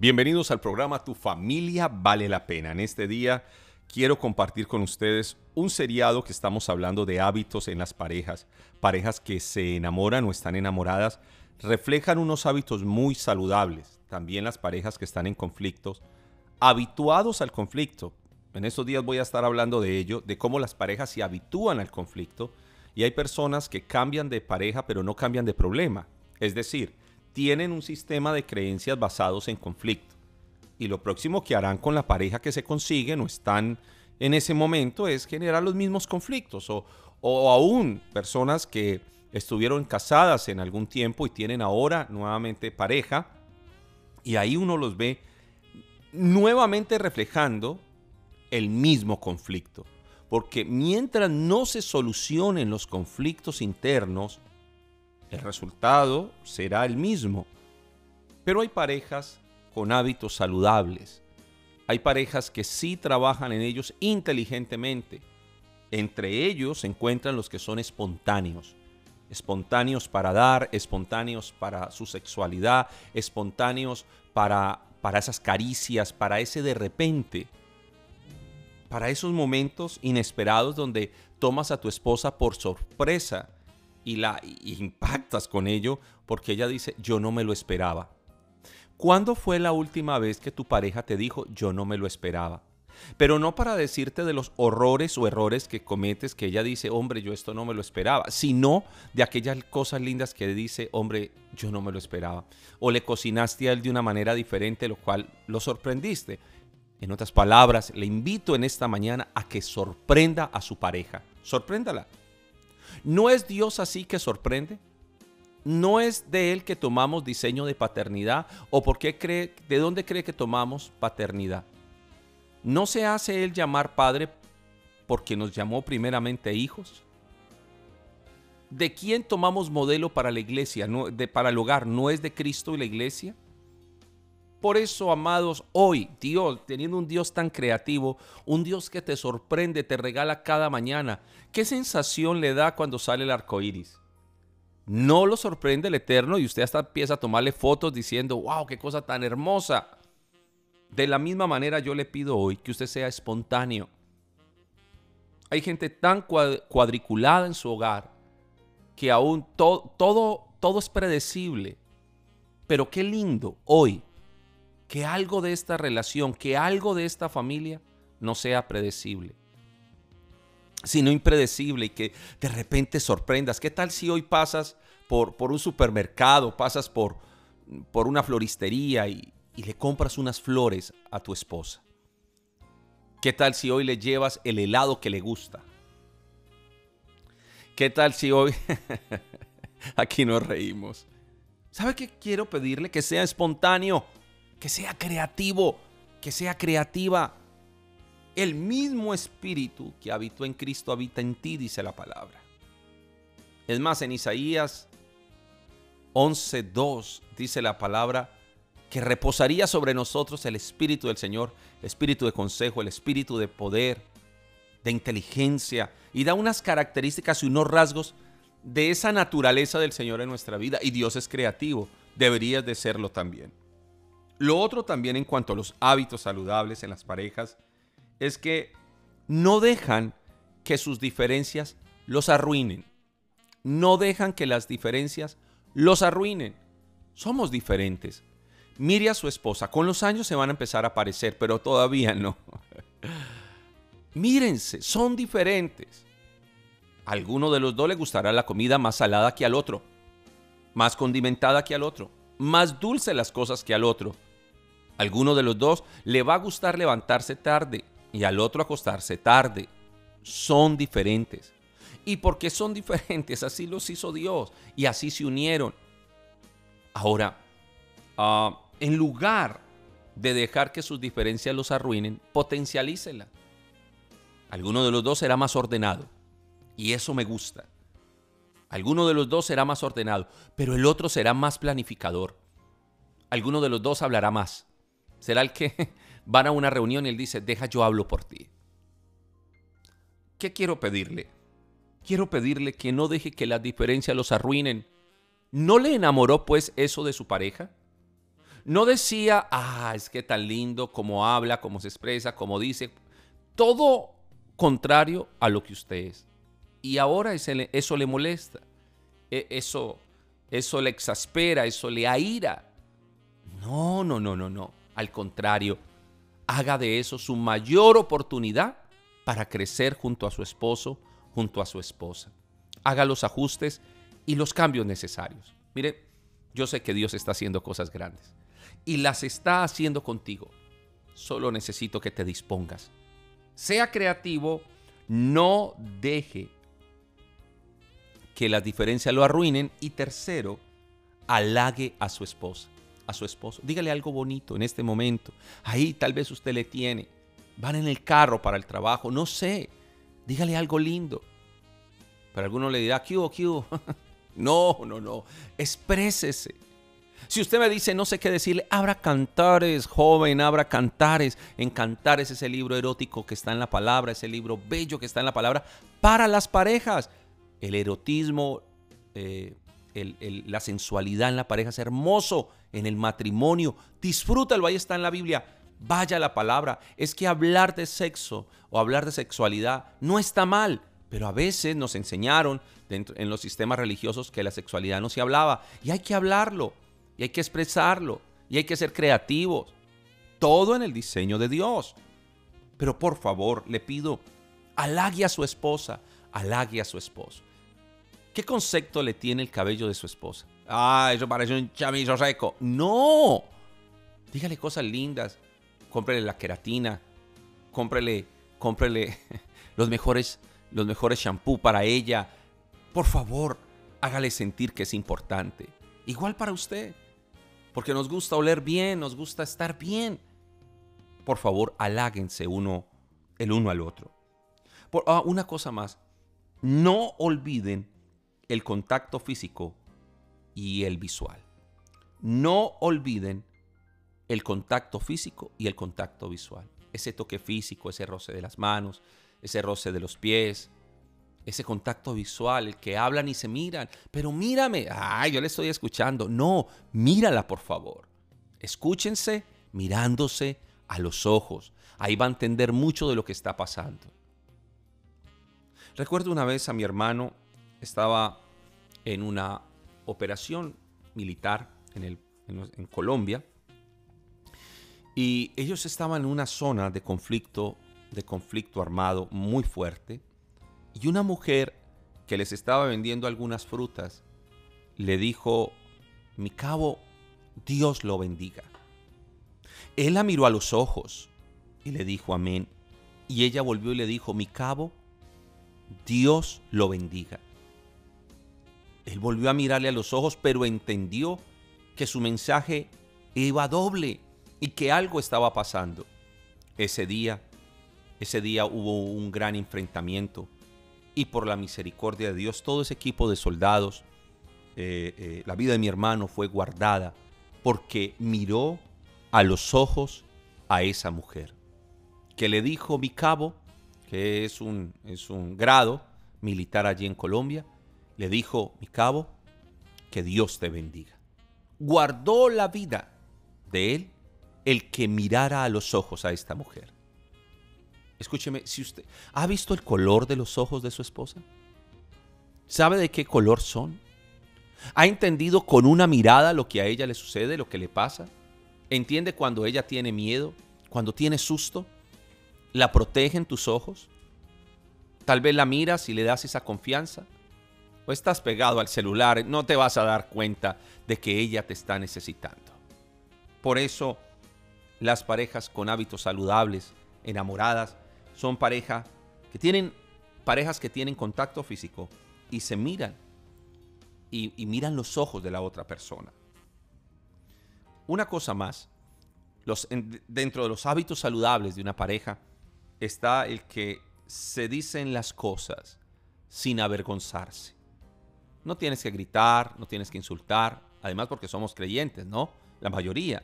Bienvenidos al programa Tu familia vale la pena. En este día quiero compartir con ustedes un seriado que estamos hablando de hábitos en las parejas. Parejas que se enamoran o están enamoradas reflejan unos hábitos muy saludables. También las parejas que están en conflictos, habituados al conflicto. En estos días voy a estar hablando de ello, de cómo las parejas se habitúan al conflicto. Y hay personas que cambian de pareja pero no cambian de problema. Es decir, tienen un sistema de creencias basados en conflicto. Y lo próximo que harán con la pareja que se consiguen o están en ese momento es generar los mismos conflictos o, o aún personas que estuvieron casadas en algún tiempo y tienen ahora nuevamente pareja y ahí uno los ve nuevamente reflejando el mismo conflicto. Porque mientras no se solucionen los conflictos internos, el resultado será el mismo. Pero hay parejas con hábitos saludables. Hay parejas que sí trabajan en ellos inteligentemente. Entre ellos se encuentran los que son espontáneos. Espontáneos para dar, espontáneos para su sexualidad, espontáneos para, para esas caricias, para ese de repente. Para esos momentos inesperados donde tomas a tu esposa por sorpresa y la impactas con ello porque ella dice, yo no me lo esperaba. ¿Cuándo fue la última vez que tu pareja te dijo, yo no me lo esperaba? Pero no para decirte de los horrores o errores que cometes, que ella dice, hombre, yo esto no me lo esperaba, sino de aquellas cosas lindas que dice, hombre, yo no me lo esperaba. O le cocinaste a él de una manera diferente, lo cual lo sorprendiste. En otras palabras, le invito en esta mañana a que sorprenda a su pareja. Sorpréndala. ¿No es Dios así que sorprende? ¿No es de Él que tomamos diseño de paternidad? ¿O por qué cree, de dónde cree que tomamos paternidad? ¿No se hace Él llamar Padre porque nos llamó primeramente hijos? ¿De quién tomamos modelo para la iglesia, de, para el hogar? ¿No es de Cristo y la iglesia? Por eso, amados, hoy Dios, teniendo un Dios tan creativo, un Dios que te sorprende, te regala cada mañana, ¿qué sensación le da cuando sale el arco iris? No lo sorprende el Eterno y usted hasta empieza a tomarle fotos diciendo, wow, qué cosa tan hermosa. De la misma manera yo le pido hoy que usted sea espontáneo. Hay gente tan cuadriculada en su hogar que aún todo, todo, todo es predecible. Pero qué lindo hoy que algo de esta relación, que algo de esta familia no sea predecible, sino impredecible y que de repente sorprendas. ¿Qué tal si hoy pasas por, por un supermercado, pasas por, por una floristería y, y le compras unas flores a tu esposa? ¿Qué tal si hoy le llevas el helado que le gusta? ¿Qué tal si hoy... Aquí nos reímos. ¿Sabe qué quiero pedirle? Que sea espontáneo que sea creativo, que sea creativa. El mismo espíritu que habitó en Cristo habita en ti, dice la palabra. Es más, en Isaías 11.2 dice la palabra que reposaría sobre nosotros el espíritu del Señor, el espíritu de consejo, el espíritu de poder, de inteligencia, y da unas características y unos rasgos de esa naturaleza del Señor en nuestra vida. Y Dios es creativo, deberías de serlo también. Lo otro también en cuanto a los hábitos saludables en las parejas es que no dejan que sus diferencias los arruinen. No dejan que las diferencias los arruinen. Somos diferentes. Mire a su esposa, con los años se van a empezar a parecer, pero todavía no. Mírense, son diferentes. Alguno de los dos le gustará la comida más salada que al otro, más condimentada que al otro, más dulce las cosas que al otro alguno de los dos le va a gustar levantarse tarde y al otro acostarse tarde. Son diferentes. ¿Y porque son diferentes? Así los hizo Dios y así se unieron. Ahora, ah, en lugar de dejar que sus diferencias los arruinen, potencialícela. Alguno de los dos será más ordenado y eso me gusta. Alguno de los dos será más ordenado, pero el otro será más planificador. Alguno de los dos hablará más Será el que van a una reunión y él dice, deja yo hablo por ti. ¿Qué quiero pedirle? Quiero pedirle que no deje que las diferencias los arruinen. ¿No le enamoró pues eso de su pareja? No decía, ah, es que tan lindo cómo habla, cómo se expresa, cómo dice. Todo contrario a lo que usted es. Y ahora eso le molesta. E, eso, eso le exaspera, eso le aira. No, no, no, no, no. Al contrario, haga de eso su mayor oportunidad para crecer junto a su esposo, junto a su esposa. Haga los ajustes y los cambios necesarios. Mire, yo sé que Dios está haciendo cosas grandes y las está haciendo contigo. Solo necesito que te dispongas. Sea creativo, no deje que las diferencias lo arruinen y tercero, halague a su esposa, a su esposo. Dígale algo bonito en este momento. Ahí tal vez usted le tiene. Van en el carro para el trabajo, no sé. Dígale algo lindo. Pero alguno le dirá, ¿qué hubo, qué no, no, no. Exprésese. Si usted me dice no sé qué decirle, abra cantares, joven, abra cantares. En cantares ese libro erótico que está en la palabra, ese libro bello que está en la palabra para las parejas. El erotismo, eh, la sensualidad en la pareja es hermoso en el matrimonio. Disfrútalo, ahí está en la Biblia. Vaya la palabra. Es que hablar de sexo o hablar de sexualidad no está mal, pero a veces nos enseñaron en los sistemas religiosos que la sexualidad no se hablaba. Y hay que hablarlo, y hay que expresarlo, y hay que ser creativos. Todo en el diseño de Dios. Pero por favor, le pido, halague a su esposa, halague a su esposo. ¿Qué concepto le tiene el cabello de su esposa? Ah, eso parece un chamillo seco. No. Dígale cosas lindas. Cómprele la queratina. Cómprele, cómprele los mejores, los mejores shampoo para ella. Por favor, hágale sentir que es importante. Igual para usted. Porque nos gusta oler bien, nos gusta estar bien. Por favor, haláguense uno el uno al otro. Por, ah, una cosa más. No olviden el contacto físico y el visual. No olviden el contacto físico y el contacto visual. Ese toque físico, ese roce de las manos, ese roce de los pies, ese contacto visual, el que hablan y se miran. Pero mírame, ay, yo le estoy escuchando. No, mírala por favor. Escúchense mirándose a los ojos. Ahí va a entender mucho de lo que está pasando. Recuerdo una vez a mi hermano, estaba en una operación militar en, en, Colombia y ellos estaban en una zona de conflicto, de conflicto armado muy fuerte y una mujer que les estaba vendiendo algunas frutas le dijo, mi cabo, Dios lo bendiga. Él la miró a los ojos y le dijo amén. Y ella volvió y le dijo, mi cabo, Dios lo bendiga. Él volvió a mirarle a los ojos, pero entendió que su mensaje iba doble y que algo estaba pasando. Ese día, ese día hubo un gran enfrentamiento y por la misericordia de Dios, todo ese equipo de soldados, eh, eh, la vida de mi hermano fue guardada porque miró a los ojos a esa mujer, que le dijo mi cabo, que es un, es un grado militar allí en Colombia, le dijo, mi cabo, que Dios te bendiga. Guardó la vida de él el que mirara a los ojos a esta mujer. Escúcheme, si usted ha visto el color de los ojos de su esposa, ¿sabe de qué color son? ¿Ha entendido con una mirada lo que a ella le sucede, lo que le pasa? ¿Entiende cuando ella tiene miedo, cuando tiene susto? ¿La protegen tus ojos? Tal vez la miras y le das esa confianza. O estás pegado al celular, no te vas a dar cuenta de que ella te está necesitando. Por eso, las parejas con hábitos saludables, enamoradas, son pareja que tienen parejas que tienen contacto físico y se miran y, miran los ojos de la otra persona. Una cosa más, dentro de los hábitos saludables de una pareja está el que se dicen las cosas sin avergonzarse. No tienes que gritar, no tienes que insultar, además porque somos creyentes, ¿no? La mayoría.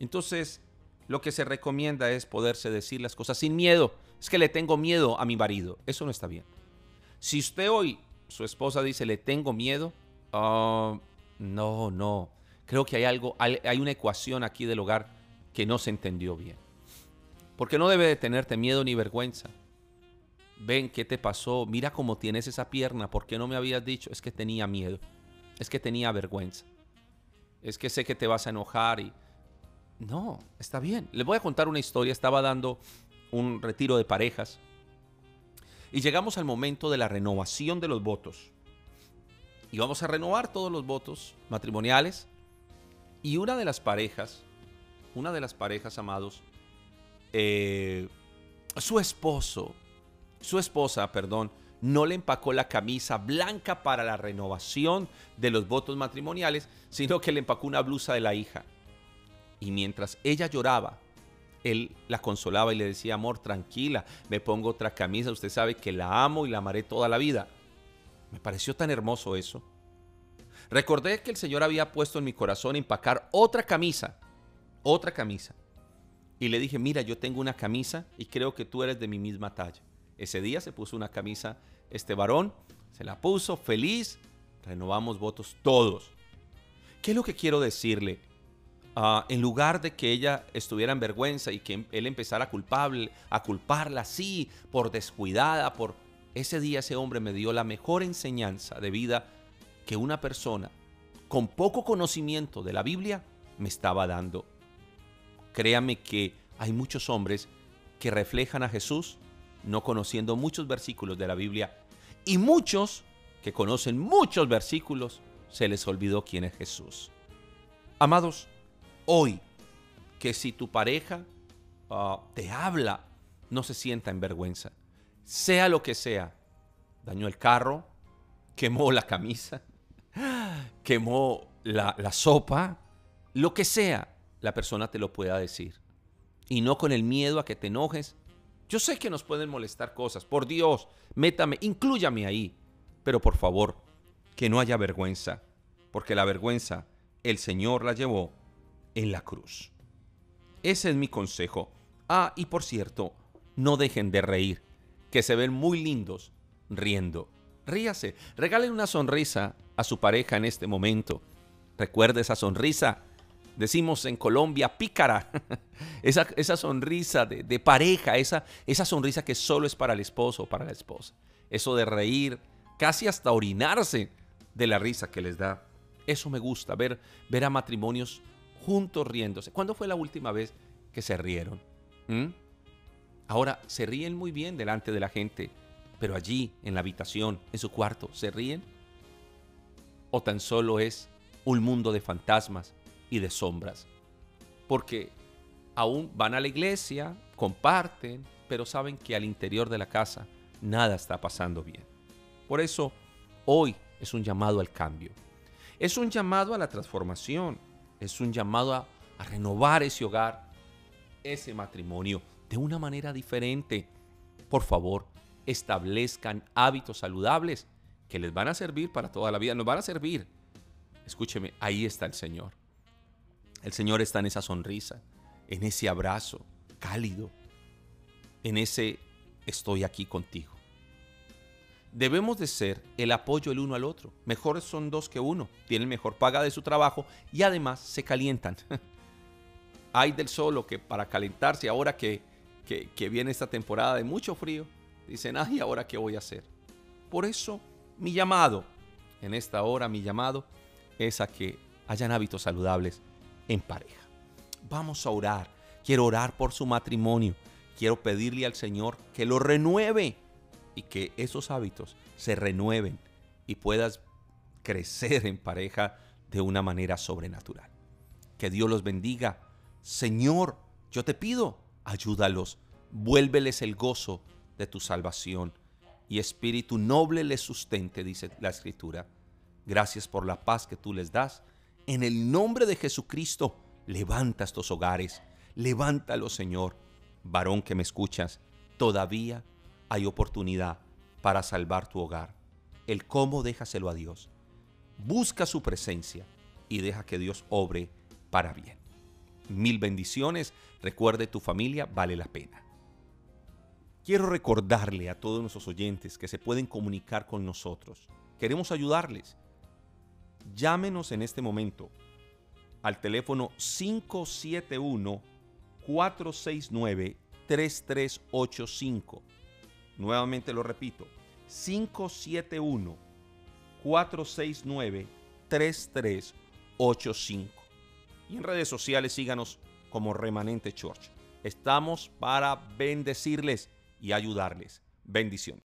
Entonces, lo que se recomienda es poderse decir las cosas sin miedo. Es que le tengo miedo a mi marido. Eso no está bien. Si usted hoy, su esposa dice, le tengo miedo, ah, no, no. Creo que hay algo, hay una ecuación aquí del hogar que no se entendió bien. Porque no debe de tenerte miedo ni vergüenza. Ven, ¿qué te pasó? Mira cómo tienes esa pierna. ¿Por qué no me habías dicho? Es que tenía miedo. Es que tenía vergüenza. Es que sé que te vas a enojar y... No, está bien. Les voy a contar una historia. Estaba dando un retiro de parejas y llegamos al momento de la renovación de los votos. Y vamos a renovar todos los votos matrimoniales. Y una de las parejas, una de las parejas, amados, eh, su esposo, su esposa, perdón, no le empacó la camisa blanca para la renovación de los votos matrimoniales, sino que le empacó una blusa de la hija. Y mientras ella lloraba, él la consolaba y le decía, amor, tranquila, me pongo otra camisa, usted sabe que la amo y la amaré toda la vida. Me pareció tan hermoso eso. Recordé que el Señor había puesto en mi corazón empacar otra camisa, otra camisa. Y le dije, mira, yo tengo una camisa y creo que tú eres de mi misma talla. Ese día se puso una camisa este varón, se la puso feliz, renovamos votos todos. ¿Qué es lo que quiero decirle? Ah, en lugar de que ella estuviera en vergüenza y que él empezara culpable, a culparla así, por descuidada, por... Ese día ese hombre me dio la mejor enseñanza de vida que una persona con poco conocimiento de la Biblia me estaba dando. Créame que hay muchos hombres que reflejan a Jesús no conociendo muchos versículos de la Biblia y muchos que conocen muchos versículos se les olvidó quién es Jesús. Amados, hoy que si tu pareja ah, te habla, no se sienta en vergüenza, sea lo que sea, dañó el carro, quemó la camisa, quemó la, la sopa, lo que sea, la persona te lo pueda decir. Y no con el miedo a que te enojes yo sé que nos pueden molestar cosas. Por Dios, métame, inclúyame ahí. Pero por favor, que no haya vergüenza. Porque la vergüenza el Señor la llevó en la cruz. Ese es mi consejo. Ah, y por cierto, no dejen de reír, que se ven muy lindos riendo. Ríase, regalen una sonrisa a su pareja en este momento. Recuerde esa sonrisa decimos en Colombia, pícara. esa, esa sonrisa de, pareja, esa, esa sonrisa que solo es para el esposo o para la esposa. Eso de reír, casi hasta orinarse de la risa que les da. Eso me gusta, ver, ver a matrimonios juntos riéndose. ¿Cuándo fue la última vez que se rieron? ¿Mm? Ahora, se ríen muy bien delante de la gente, pero allí, en la habitación, en su cuarto, ¿se ríen? ¿O tan solo es un mundo de fantasmas y de sombras. Porque aún van a la iglesia, comparten, pero saben que al interior de la casa nada está pasando bien. Por eso, hoy es un llamado al cambio. Es un llamado a la transformación. Es un llamado a, renovar ese hogar, ese matrimonio, de una manera diferente. Por favor, establezcan hábitos saludables que les van a servir para toda la vida. Nos van a servir. Escúcheme, ahí está el Señor. El Señor está en esa sonrisa, en ese abrazo cálido, en ese estoy aquí contigo. Debemos de ser el apoyo el uno al otro. Mejores son dos que uno. Tienen mejor paga de su trabajo y además se calientan. Hay del solo que para calentarse ahora que, que, que viene esta temporada de mucho frío, dicen, ay, ahora qué voy a hacer. Por eso mi llamado, en esta hora mi llamado, es a que hayan hábitos saludables en pareja. Vamos a orar. Quiero orar por su matrimonio. Quiero pedirle al Señor que lo renueve y que esos hábitos se renueven y puedas crecer en pareja de una manera sobrenatural. Que Dios los bendiga. Señor, yo te pido, ayúdalos, vuélveles el gozo de tu salvación y espíritu noble les sustente, dice la escritura. Gracias por la paz que tú les das en el nombre de Jesucristo, levanta estos hogares, levántalo, Señor. Varón que me escuchas, todavía hay oportunidad para salvar tu hogar. El cómo déjaselo a Dios. Busca su presencia y deja que Dios obre para bien. Mil bendiciones. Recuerde, tu familia vale la pena. Quiero recordarle a todos nuestros oyentes que se pueden comunicar con nosotros. Queremos ayudarles llámenos en este momento al teléfono 571-469-3385. Nuevamente lo repito, 571-469-3385. Y en redes sociales síganos como Remanente Church. Estamos para bendecirles y ayudarles. Bendición.